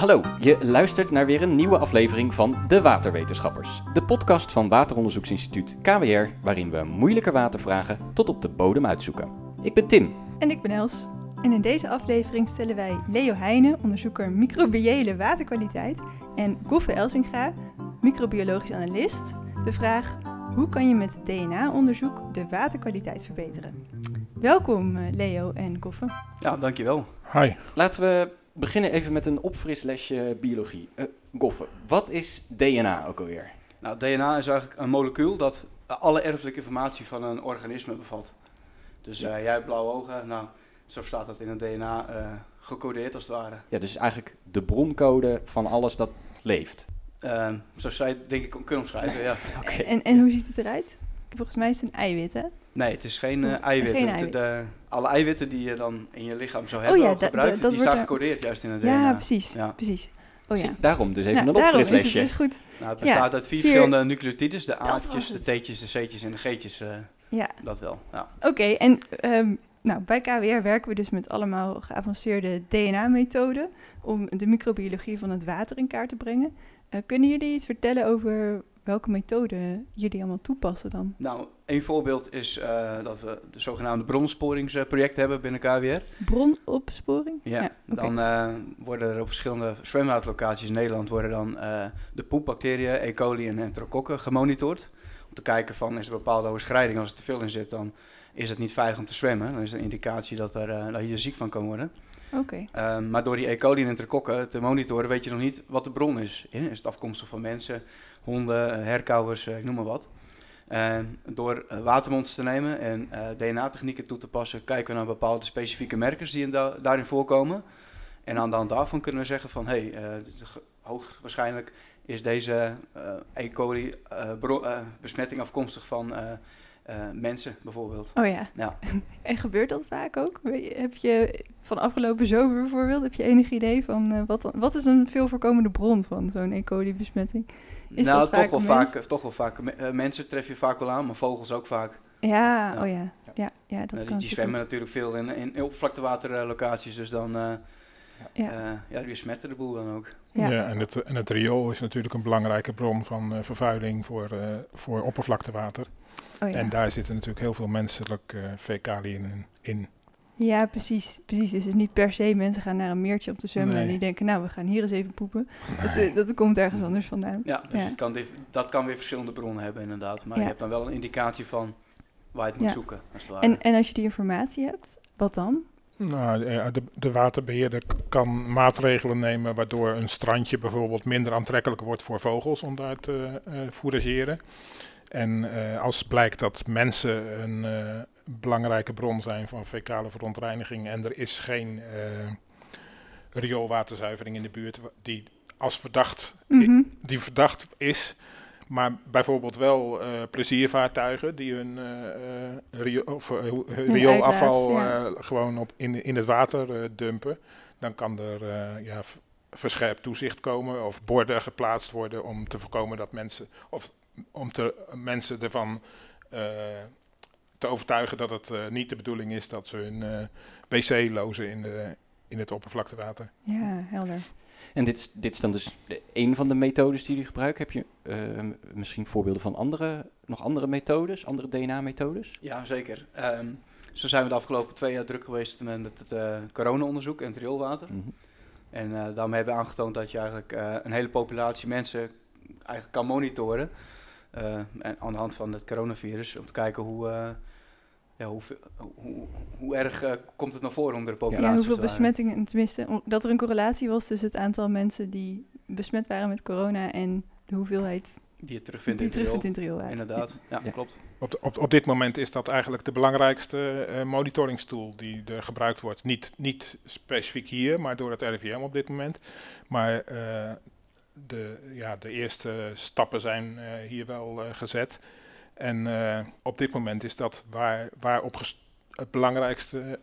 Hallo, je luistert naar weer een nieuwe aflevering van De Waterwetenschappers. De podcast van Wateronderzoeksinstituut KWR, waarin we moeilijke watervragen tot op de bodem uitzoeken. Ik ben Tim. En ik ben Els. En in deze aflevering stellen wij Leo Heijnen, onderzoeker microbiële waterkwaliteit, en Goffe Elsinga, microbiologisch analist, de vraag hoe kan je met DNA-onderzoek de waterkwaliteit verbeteren? Welkom eh, Leo en Goffe. Ja, dankjewel. Hi. Laten we beginnen even met een opfrislesje biologie. Uh, Goffe, wat is DNA ook alweer? Nou, DNA is eigenlijk een molecuul dat alle erfelijke informatie van een organisme bevat. Dus uh, jij hebt blauwe ogen, nou, zo staat dat in het DNA uh, gecodeerd als het ware. Ja, dus eigenlijk de broncode van alles dat leeft. Uh, zo zou je het denk ik kunnen omschrijven, ja. okay. en, en hoe ziet het eruit? Volgens mij is het een eiwit, hè? Nee, het is geen uh, eiwit. Geen eiwit. De, alle eiwitten die je dan in je lichaam zou hebben oh, ja, gebruikt, die staan gecodeerd juist in het ja, DNA. Precies, ja, precies. Oh, ja. Daarom dus even nou, een opfrislesje. Daarom is het dus goed. Nou, het bestaat uit vier, vier, verschillende nucleotides. De A'tjes, de T'tjes, de C'tjes en de G'tjes. Uh, ja. Dat wel, ja. Oké, okay, en um, nou, bij KWR werken we dus met allemaal geavanceerde DNA-methoden om de microbiologie van het water in kaart te brengen. Uh, kunnen jullie iets vertellen over welke methoden jullie allemaal toepassen dan? Nou, een voorbeeld is uh, dat we de zogenaamde bronsporingsproject hebben binnen KWR. Bronopsporing? Ja, ja okay. dan uh, worden er op verschillende zwemwaterlocaties in Nederland worden dan uh, de poepbacteriën, E. coli en enterokokken gemonitord. Om te kijken van is er een bepaalde overschrijding, als er te veel in zit, dan is het niet veilig om te zwemmen. Dan is het een indicatie dat, er, dat je er ziek van kan worden. Okay. Uh, maar door die E. coli en enterokokken te monitoren weet je nog niet wat de bron is. Is het afkomstig van mensen, honden, herkauwers, ik noem maar wat. Uh, door watermonsters te nemen en uh, DNA-technieken toe te passen, kijken we naar bepaalde specifieke merkers die da daarin voorkomen. En aan de hand daarvan kunnen we zeggen van, hé, hey, hoogwaarschijnlijk is deze E. coli besmetting afkomstig van uh, mensen bijvoorbeeld. Oh ja. ja. en gebeurt dat vaak ook? Heb je van afgelopen zomer bijvoorbeeld, heb je enig idee van uh, wat, wat is een veel voorkomende bron van zo'n E. coli besmetting? Is nou, dat toch, vaak wel vaak, toch wel vaak. Uh, mensen tref je vaak wel aan, maar vogels ook vaak. Ja, ja. oh ja. Ja, ja dat die, kan die zwemmen natuurlijk veel in, in oppervlaktewaterlocaties, dus dan ja. ja, die besmetten de boel dan ook. Ja, ja en, het, en het riool is natuurlijk een belangrijke bron van vervuiling voor, voor oppervlaktewater. Oh, ja. En daar zitten natuurlijk heel veel menselijke uh, fecaliën in. Ja, precies, precies. Dus het is niet per se mensen gaan naar een meertje om te zwemmen nee. en die denken, nou, we gaan hier eens even poepen. Nee. Dat, dat, komt ergens anders vandaan. Ja, dus ja. Het kan, dat kan weer verschillende bronnen hebben inderdaad. Maar je hebt dan wel een indicatie van waar je het moet zoeken. Als het. En, en als je die informatie hebt, wat dan? Nou, de, de waterbeheerder kan maatregelen nemen waardoor een strandje bijvoorbeeld minder aantrekkelijk wordt voor vogels om daar te uh, fourageren. En uh, als blijkt dat mensen een uh, belangrijke bron zijn van fecale verontreiniging en er is geen uh, rioolwaterzuivering in de buurt die als verdacht, mm -hmm. die verdacht is, maar bijvoorbeeld wel pleziervaartuigen die hun rio of, rioolafval ja. gewoon op in, in het water dumpen, dan kan er ja, verscherpt toezicht komen of borden geplaatst worden om te voorkomen dat mensen of om te, mensen ervan uh, te overtuigen dat het uh, niet de bedoeling is dat ze hun uh, wc lozen in, de, in het oppervlaktewater. Ja, helder. En dit is, dit is dan dus een van de methodes die jullie gebruiken. Heb je misschien voorbeelden van andere, nog andere methodes, andere DNA-methodes? Ja, zeker. Um, zo zijn we de afgelopen twee jaar druk geweest met het corona-onderzoek en het rioolwater. Mm -hmm. En daarmee hebben we aangetoond dat je eigenlijk een hele populatie mensen eigenlijk kan monitoren. Uh, en aan de hand van het coronavirus, om te kijken hoe, uh, ja, hoe, hoe, hoe erg uh, komt het naar voren onder de populatie. Ja, hoeveel besmettingen, tenminste, dat er een correlatie was tussen het aantal mensen die besmet waren met corona en de hoeveelheid die je terugvindt, die in, terugvindt in het rioolwater. Inderdaad, ja, ja. klopt. Op, de, op, op dit moment is dat eigenlijk de belangrijkste uh, monitoringstool die er gebruikt wordt. Niet, niet specifiek hier, maar door het RIVM op dit moment. Maar uh, de, ja, de eerste stappen zijn uh, hier wel uh, gezet. En uh, op dit moment is dat waar, waar op het belangrijkste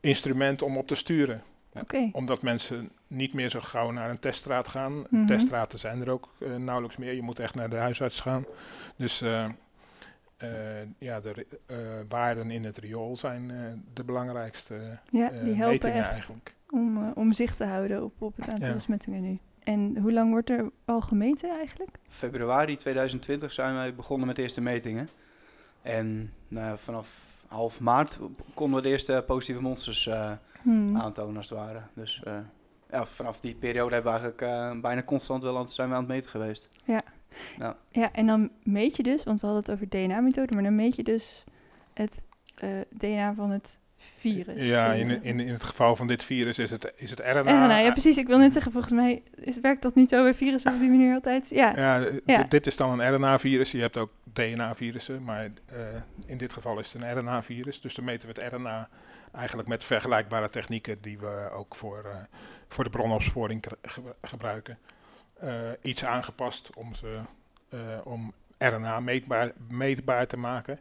instrument om op te sturen. Okay. Omdat mensen niet meer zo gauw naar een teststraat gaan. Mm. -hmm. Teststraten zijn er ook nauwelijks meer. Je moet echt naar de huisarts gaan. Dus ja, de waarden in het riool zijn de belangrijkste ja, die helpen echt eigenlijk. Om, om zicht te houden op, op het aantal besmettingen nu. En hoe lang wordt er al gemeten eigenlijk? Februari 2020 zijn wij begonnen met de eerste metingen. En nou, vanaf half maart konden we de eerste positieve monsters uh, hmm. aantonen als het ware. Dus uh, ja, vanaf die periode hebben we eigenlijk uh, bijna constant wel aan, zijn we aan het meten geweest. Ja. Nou. ja, en dan meet je dus, want we hadden het over DNA-methode, maar dan meet je dus het DNA van het virus. Ja, in, in, in het geval van dit virus is het, is het RNA. RNA, ja precies. Ik wil net zeggen, volgens mij is, werkt dat niet zo bij virussen op die manier altijd. Ja, ja, dit is dan een RNA-virus. Je hebt ook DNA-virussen, maar uh, in dit geval is het een RNA-virus. Dus dan meten we het RNA eigenlijk met vergelijkbare technieken die we ook voor, uh, voor de bronopsporing gebruiken. Uh, iets aangepast om, ze, om RNA meetbaar, meetbaar te maken.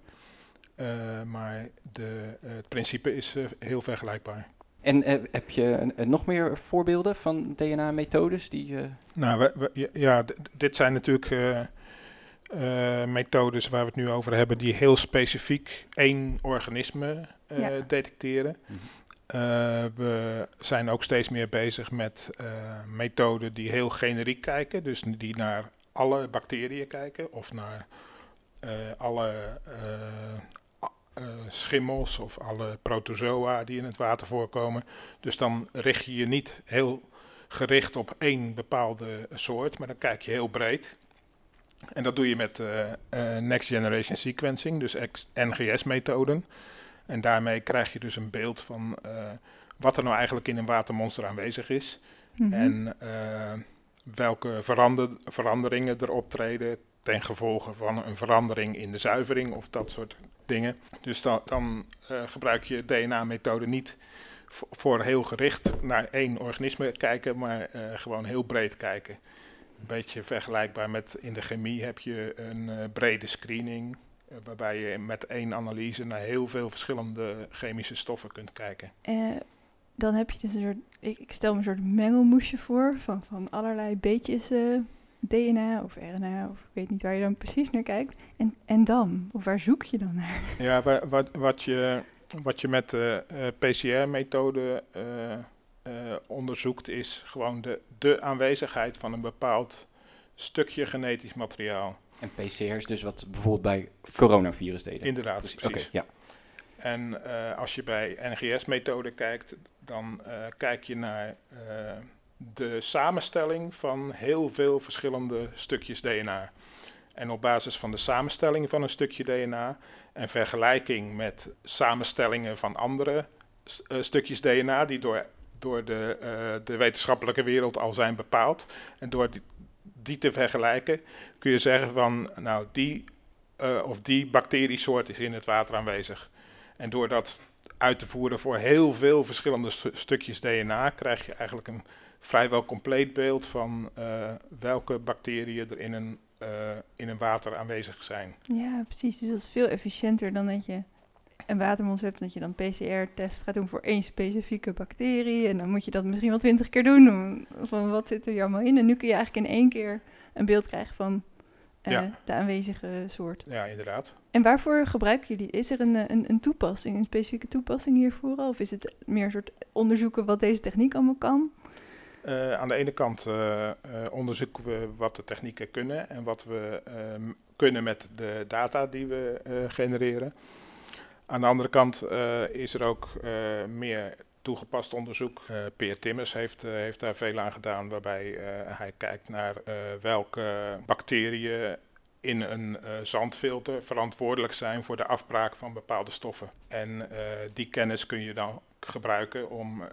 Uh, maar de, uh, het principe is uh, heel vergelijkbaar. En heb je nog meer voorbeelden van DNA-methodes die... Nou, we, we, ja, dit zijn natuurlijk methodes waar we het nu over hebben... die heel specifiek één organisme ja. detecteren. Mm -hmm. we zijn ook steeds meer bezig met methoden die heel generiek kijken. Dus die naar alle bacteriën kijken of naar alle uh, schimmels of alle protozoa die in het water voorkomen. Dus dan richt je je niet heel gericht op één bepaalde soort, maar dan kijk je heel breed. En dat doe je met uh, uh, Next Generation Sequencing, dus NGS-methoden. En daarmee krijg je dus een beeld van wat er nou eigenlijk in een watermonster aanwezig is. Mm -hmm. En welke verander veranderingen er optreden ten gevolge van een verandering in de zuivering of dat soort dingen. Dus dan, uh, gebruik je DNA-methode niet voor heel gericht naar één organisme kijken, maar uh, gewoon heel breed kijken. Een beetje vergelijkbaar met in de chemie heb je een uh, brede screening, waarbij je met één analyse naar heel veel verschillende chemische stoffen kunt kijken. dan heb je dus een soort, ik, ik, stel me een soort mengelmoesje voor van, van allerlei beetjes DNA of RNA, of ik weet niet waar je dan precies naar kijkt. En, en dan? Of waar zoek je dan naar? Ja, wat, wat, je, wat je met de uh, PCR-methode uh, onderzoekt, is gewoon de, de aanwezigheid van een bepaald stukje genetisch materiaal. En PCR is dus wat bijvoorbeeld bij coronavirus deden? Inderdaad, precies. precies. ja. En als je bij NGS-methode kijkt, dan kijk je naar de samenstelling van heel veel verschillende stukjes DNA. En op basis van de samenstelling van een stukje DNA en vergelijking met samenstellingen van andere uh, stukjes DNA die door, door de, uh, de wetenschappelijke wereld al zijn bepaald. En door die, die te vergelijken kun je zeggen van nou die uh, of die bacteriesoort is in het water aanwezig. En door dat uit te voeren voor heel veel verschillende st stukjes DNA krijg je eigenlijk een vrijwel compleet beeld van uh, welke bacteriën er in een, uh, in een water aanwezig zijn. Ja, precies. Dus dat is veel efficiënter dan dat je een watermonster hebt, dat je dan PCR-test gaat doen voor één specifieke bacterie. En dan moet je dat misschien wel twintig keer doen, om, van wat zit er hier allemaal in. En nu kun je eigenlijk in één keer een beeld krijgen van uh, ja. de aanwezige soort. Ja, inderdaad. En waarvoor gebruiken jullie? Is er een, een, een toepassing, een specifieke toepassing hiervoor? Of is het meer een soort onderzoeken wat deze techniek allemaal kan? Uh, aan de ene kant uh, uh, onderzoeken we wat de technieken kunnen en wat we ehm, kunnen met de data die we genereren. Aan de andere kant is er ook meer toegepast onderzoek. Peer Timmers heeft, heeft daar veel aan gedaan, waarbij hij kijkt naar welke bacteriën in een zandfilter verantwoordelijk zijn voor de afbraak van bepaalde stoffen. En die kennis kun je dan gebruiken om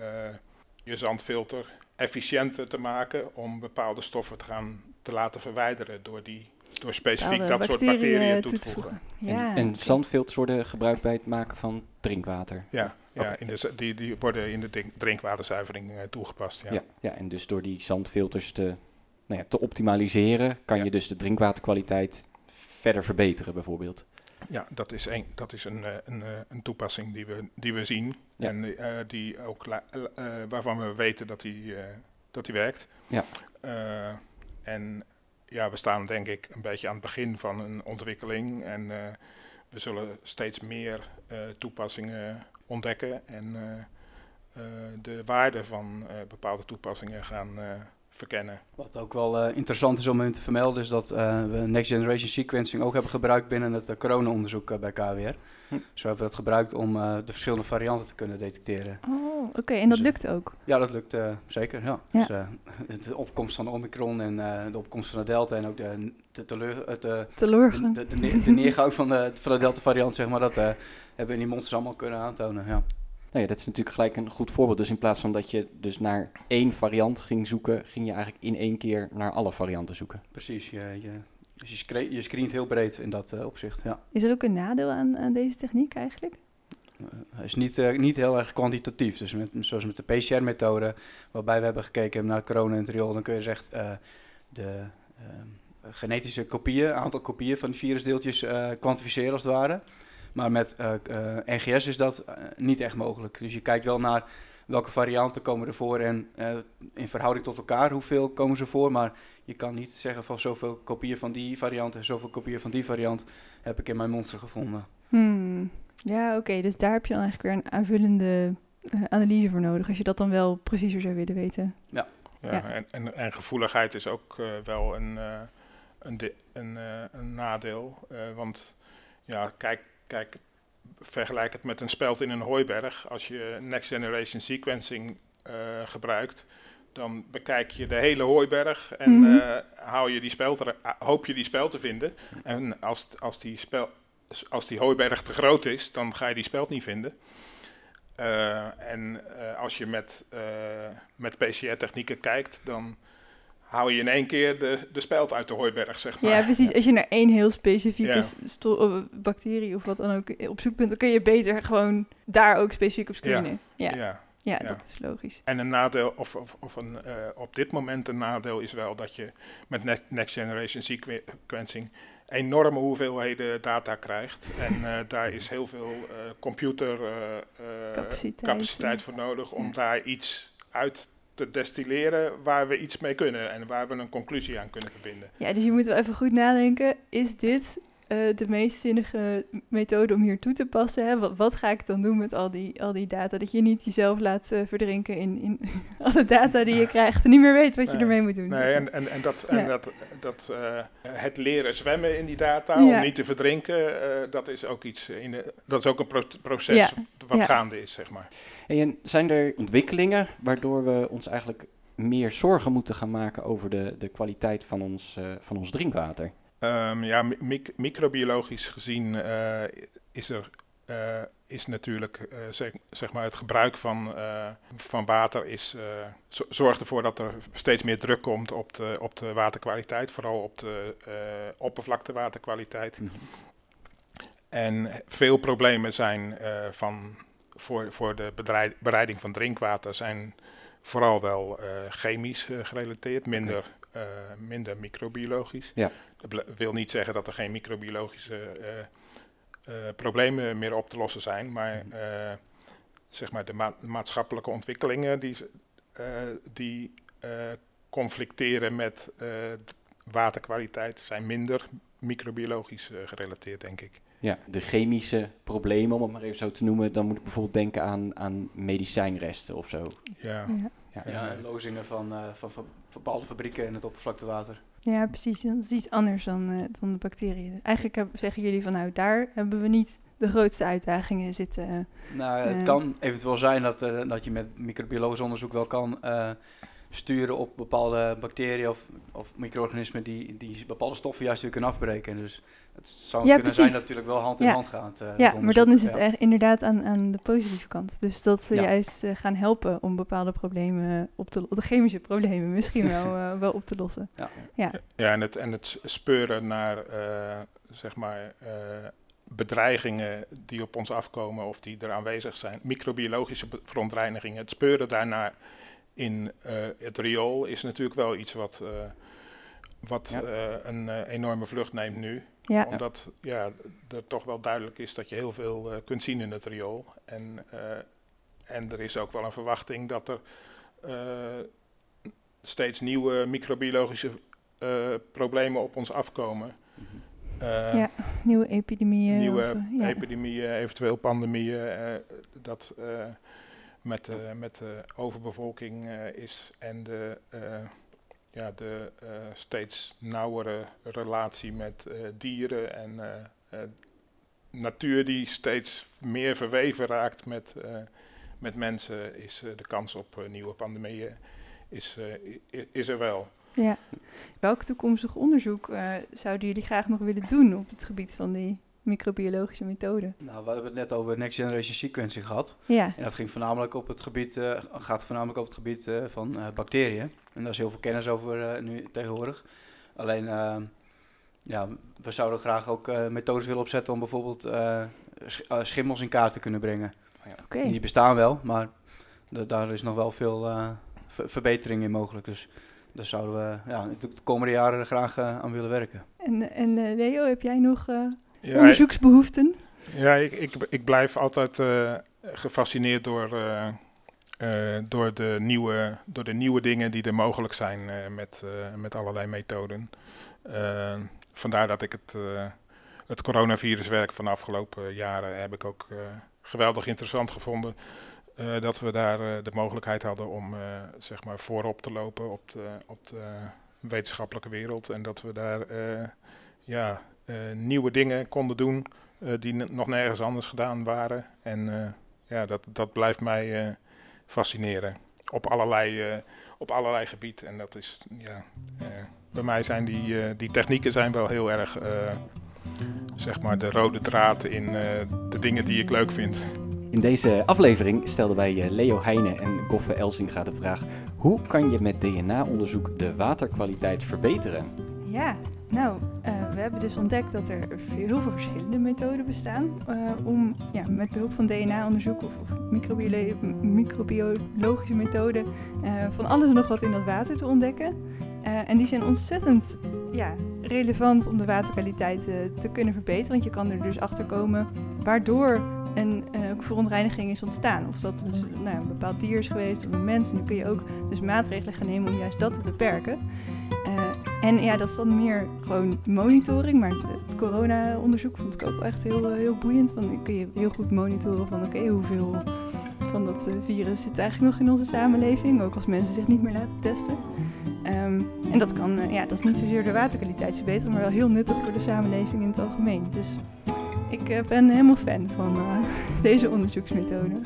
je zandfilter efficiënter te maken om bepaalde stoffen te gaan te laten verwijderen door die door specifiek dat soort bacteriën toe te voegen. Ja, en, en zandfilters worden gebruikt bij het maken van drinkwater. Ja, ja in de, die, die worden in de drinkwaterzuivering uh, toegepast. Ja. ja. Ja, en dus door die zandfilters te, nou ja, te optimaliseren, kan je dus de drinkwaterkwaliteit verder verbeteren, bijvoorbeeld. Ja, dat is, een, dat is een, eh, een, eh, een toepassing die we, die we zien. En uh, die ook uh, waarvan we weten dat die, dat die werkt. Ja. en ja, we staan denk ik een beetje aan het begin van een ontwikkeling. En we zullen steeds meer toepassingen ontdekken en de waarde van bepaalde toepassingen gaan verkennen. Wat ook wel interessant is om te vermelden, is dat we Next Generation Sequencing ook hebben gebruikt binnen het corona-onderzoek bij KWR. Hm. Zo hebben we dat gebruikt om de verschillende varianten te kunnen detecteren. Oh. Oké. En dat dus, lukt ook? Ja, dat lukt uh, zeker, ja. ja. Dus, uh, de opkomst van de Omicron en uh, de opkomst van de Delta en ook de, de, teleur, de. De, de, de, neergang van de, van de Delta-variant, zeg maar, dat hebben we in die monsters allemaal kunnen aantonen, ja. Nou ja, dat is natuurlijk gelijk een goed voorbeeld. Dus in plaats van dat je dus naar één variant ging zoeken, ging je eigenlijk in één keer naar alle varianten zoeken. Precies, je, je, dus je, screent, je screent heel breed in dat opzicht, ja. Is er ook een nadeel aan, aan deze techniek eigenlijk? Hij is niet, uh, niet heel erg kwantitatief. Dus met, zoals met de PCR-methode, waarbij we hebben gekeken naar corona en triol, dan kun je uh, de uh, genetische kopieën, aantal kopieën van die virusdeeltjes kwantificeren als het ware. Maar met NGS is dat niet echt mogelijk. Dus je kijkt wel naar welke varianten komen er voor en in verhouding tot elkaar, hoeveel komen ze voor. Maar je kan niet zeggen van zoveel kopieën van die variant en zoveel kopieën van die variant heb ik in mijn monster gevonden. Hmm. Ja, oké. dus daar heb je dan eigenlijk weer een aanvullende uh, analyse voor nodig, als je dat dan wel preciezer zou willen weten. Ja, ja, En, en, en, gevoeligheid is ook uh, wel een, uh, een, een, een, nadeel. want ja, kijk, kijk, vergelijk het met een speld in een hooiberg. Als je next generation sequencing gebruikt, dan bekijk je de hele hooiberg en mm -hmm. hou je die speld, hoop je die speld te vinden. En als, als die spel, als die hooiberg te groot is, dan ga je die speld niet vinden. En als je met, met PCR-technieken kijkt, dan hou je in één keer de, de speld uit de hooiberg, zeg maar. Ja, precies. Als je naar één heel specifieke ja. bacterie of wat dan ook op zoek bent, dan kun je beter gewoon daar ook specifiek op screenen. Ja, ja. ja. dat is logisch. En een nadeel, of, of, of een, op dit moment een nadeel is wel dat je met next generation sequencing enorme hoeveelheden data krijgt. En uh, daar is heel veel uh, computercapaciteit uh, voor nodig om daar iets uit te destilleren waar we iets mee kunnen en waar we een conclusie aan kunnen verbinden. Ja, dus je moet wel even goed nadenken, is dit uh, de meest zinnige methode om hier toe te passen. Hè? Wat, wat, ga ik dan doen met al die, al die data? Dat je niet jezelf laat uh, verdrinken in, in alle data die je krijgt en niet meer weet wat je ermee moet doen. Nee, en, en, en dat, en dat, dat uh, het leren zwemmen in die data, ja. om niet te verdrinken, dat is ook iets in de, dat is ook een pro proces ja. Wat gaande is, zeg maar. En zijn er ontwikkelingen waardoor we ons eigenlijk meer zorgen moeten gaan maken over de, de kwaliteit van ons, van ons drinkwater? Um, ja, mic microbiologisch gezien uh, is er uh, is natuurlijk uh, zeg, zeg, maar het gebruik van, van water is, zorgt ervoor dat er steeds meer druk komt op de, op de waterkwaliteit, vooral op de oppervlaktewaterkwaliteit. Mm -hmm. En veel problemen zijn van, voor, voor de bereiding van drinkwater zijn vooral wel chemisch gerelateerd, minder, okay. minder microbiologisch. Ja. Dat wil niet zeggen dat er geen microbiologische uh, uh, problemen meer op te lossen zijn, maar uh, zeg maar de ma maatschappelijke ontwikkelingen die, die conflicteren met waterkwaliteit zijn minder microbiologisch gerelateerd, denk ik. Ja, de chemische problemen, om het maar even zo te noemen, dan moet ik bijvoorbeeld denken aan, aan medicijnresten of zo. Ja, ja. ja, ja lozingen van, van, van bepaalde fabrieken in het oppervlaktewater. Ja, precies. Dat is iets anders dan, uh, dan de bacteriën. Eigenlijk heb, zeggen jullie van nou, daar hebben we niet de grootste uitdagingen zitten. Uh, nou, het uh, kan eventueel zijn dat, dat je met microbiologisch onderzoek wel kan sturen op bepaalde bacteriën of, of micro-organismen die, die bepaalde stoffen juist weer kunnen afbreken. Dus het zou ja, kunnen precies. zijn dat het natuurlijk wel hand in ja. hand gaat. Uh, ja, maar dan is het echt inderdaad aan, aan de positieve kant. Dus dat ze juist uh, gaan helpen om bepaalde problemen op te de chemische problemen misschien wel, uh, wel op te lossen. Ja, ja. ja en, het, en het speuren naar zeg maar bedreigingen die op ons afkomen of die er aanwezig zijn, microbiologische verontreinigingen, het speuren daarnaar in het riool is natuurlijk wel iets wat, wat een enorme vlucht neemt nu. Ja. Omdat ja, er toch wel duidelijk is dat je heel veel uh, kunt zien in het riool. En, uh, en er is ook wel een verwachting dat er uh, steeds nieuwe microbiologische problemen op ons afkomen. -hmm. ja. nieuwe epidemieën. Nieuwe of, eh, ja. epidemieën, eventueel pandemieën. eh, dat eh, met, eh, met de overbevolking eh, is en de, eh, ja, de eh, steeds nauwere relatie met eh, dieren en eh, natuur die steeds meer verweven raakt met, met mensen, is de kans op nieuwe pandemieën is, is er wel. Ja. Welk toekomstig onderzoek zouden jullie graag nog willen doen op het gebied van die microbiologische methode? Nou, we hebben het net over next generation sequencing gehad. Ja, En dat ging voornamelijk op het gebied, eh, gaat voornamelijk op het gebied eh, van eh, bacteriën. En daar is heel veel kennis over eh, nu tegenwoordig. Alleen, ja, we zouden graag ook eh, methodes willen opzetten om bijvoorbeeld sch- schimmels in kaart te kunnen brengen. oké. Die bestaan wel, maar da- daar is nog wel veel eh, ver- verbetering in mogelijk. Dus daar zouden we ja, de de komende jaren graag aan willen werken. En, en eh, Leo, heb jij nog eh, Ja, onderzoeksbehoeften? Ja, ik, ik, ik blijf altijd eh, gefascineerd door, eh, eh, door, de nieuwe, door de nieuwe dingen die er mogelijk zijn met, met allerlei methoden. Vandaar dat ik het, het coronaviruswerk van de afgelopen jaren heb ik ook geweldig interessant gevonden. dat we daar de mogelijkheid hadden om zeg maar voorop te lopen op de, op de wetenschappelijke wereld. En dat we daar ja, nieuwe dingen konden doen eh, die nog nergens anders gedaan waren. En eh, ja, dat, dat blijft mij eh, fascineren. Op allerlei, eh, op allerlei gebied. En dat is, ja, eh, bij mij zijn die, eh, die technieken zijn wel heel erg, eh, zeg maar, de rode draad in eh, de dingen die ik leuk vind. In deze aflevering stelden wij eh, Leo Heijnen en Goffe Elsinga de vraag: hoe kan je met DNA-onderzoek de waterkwaliteit verbeteren? Ja, nou, eh, we hebben dus ontdekt dat er heel veel verschillende methoden bestaan eh, om ja, met behulp van DNA-onderzoek of, microbiologische methoden eh, van alles en nog wat in dat water te ontdekken. En die zijn ontzettend ja, relevant om de waterkwaliteit te kunnen verbeteren, want je kan er dus achter komen waardoor een verontreiniging is ontstaan. Of dat dus, nou, een bepaald dier is geweest of een mens. En dan kun je ook dus maatregelen gaan nemen om juist dat te beperken. En ja, dat is dan meer gewoon monitoring. Maar het corona-onderzoek vond ik ook echt heel, eh, heel boeiend. Want dan kun je heel goed monitoren van oké, hoeveel van dat eh, virus zit eigenlijk nog in onze samenleving. Ook als mensen zich niet meer laten testen. Ehm, en dat kan, eh, ja, dat is niet zozeer de waterkwaliteit verbeteren, maar wel heel nuttig voor de samenleving in het algemeen. Dus ik ben helemaal fan van deze onderzoeksmethode.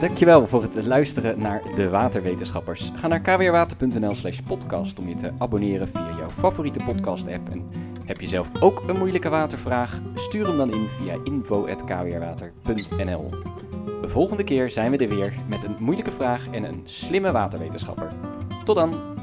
Dankjewel voor het luisteren naar De Waterwetenschappers. Ga naar kwrwater.nl slash podcast om je te abonneren via jouw favoriete podcast app. En heb je zelf ook een moeilijke watervraag? Stuur hem dan in via info.kwrwater.nl De volgende keer zijn we er weer met een moeilijke vraag en een slimme waterwetenschapper. Tot dan!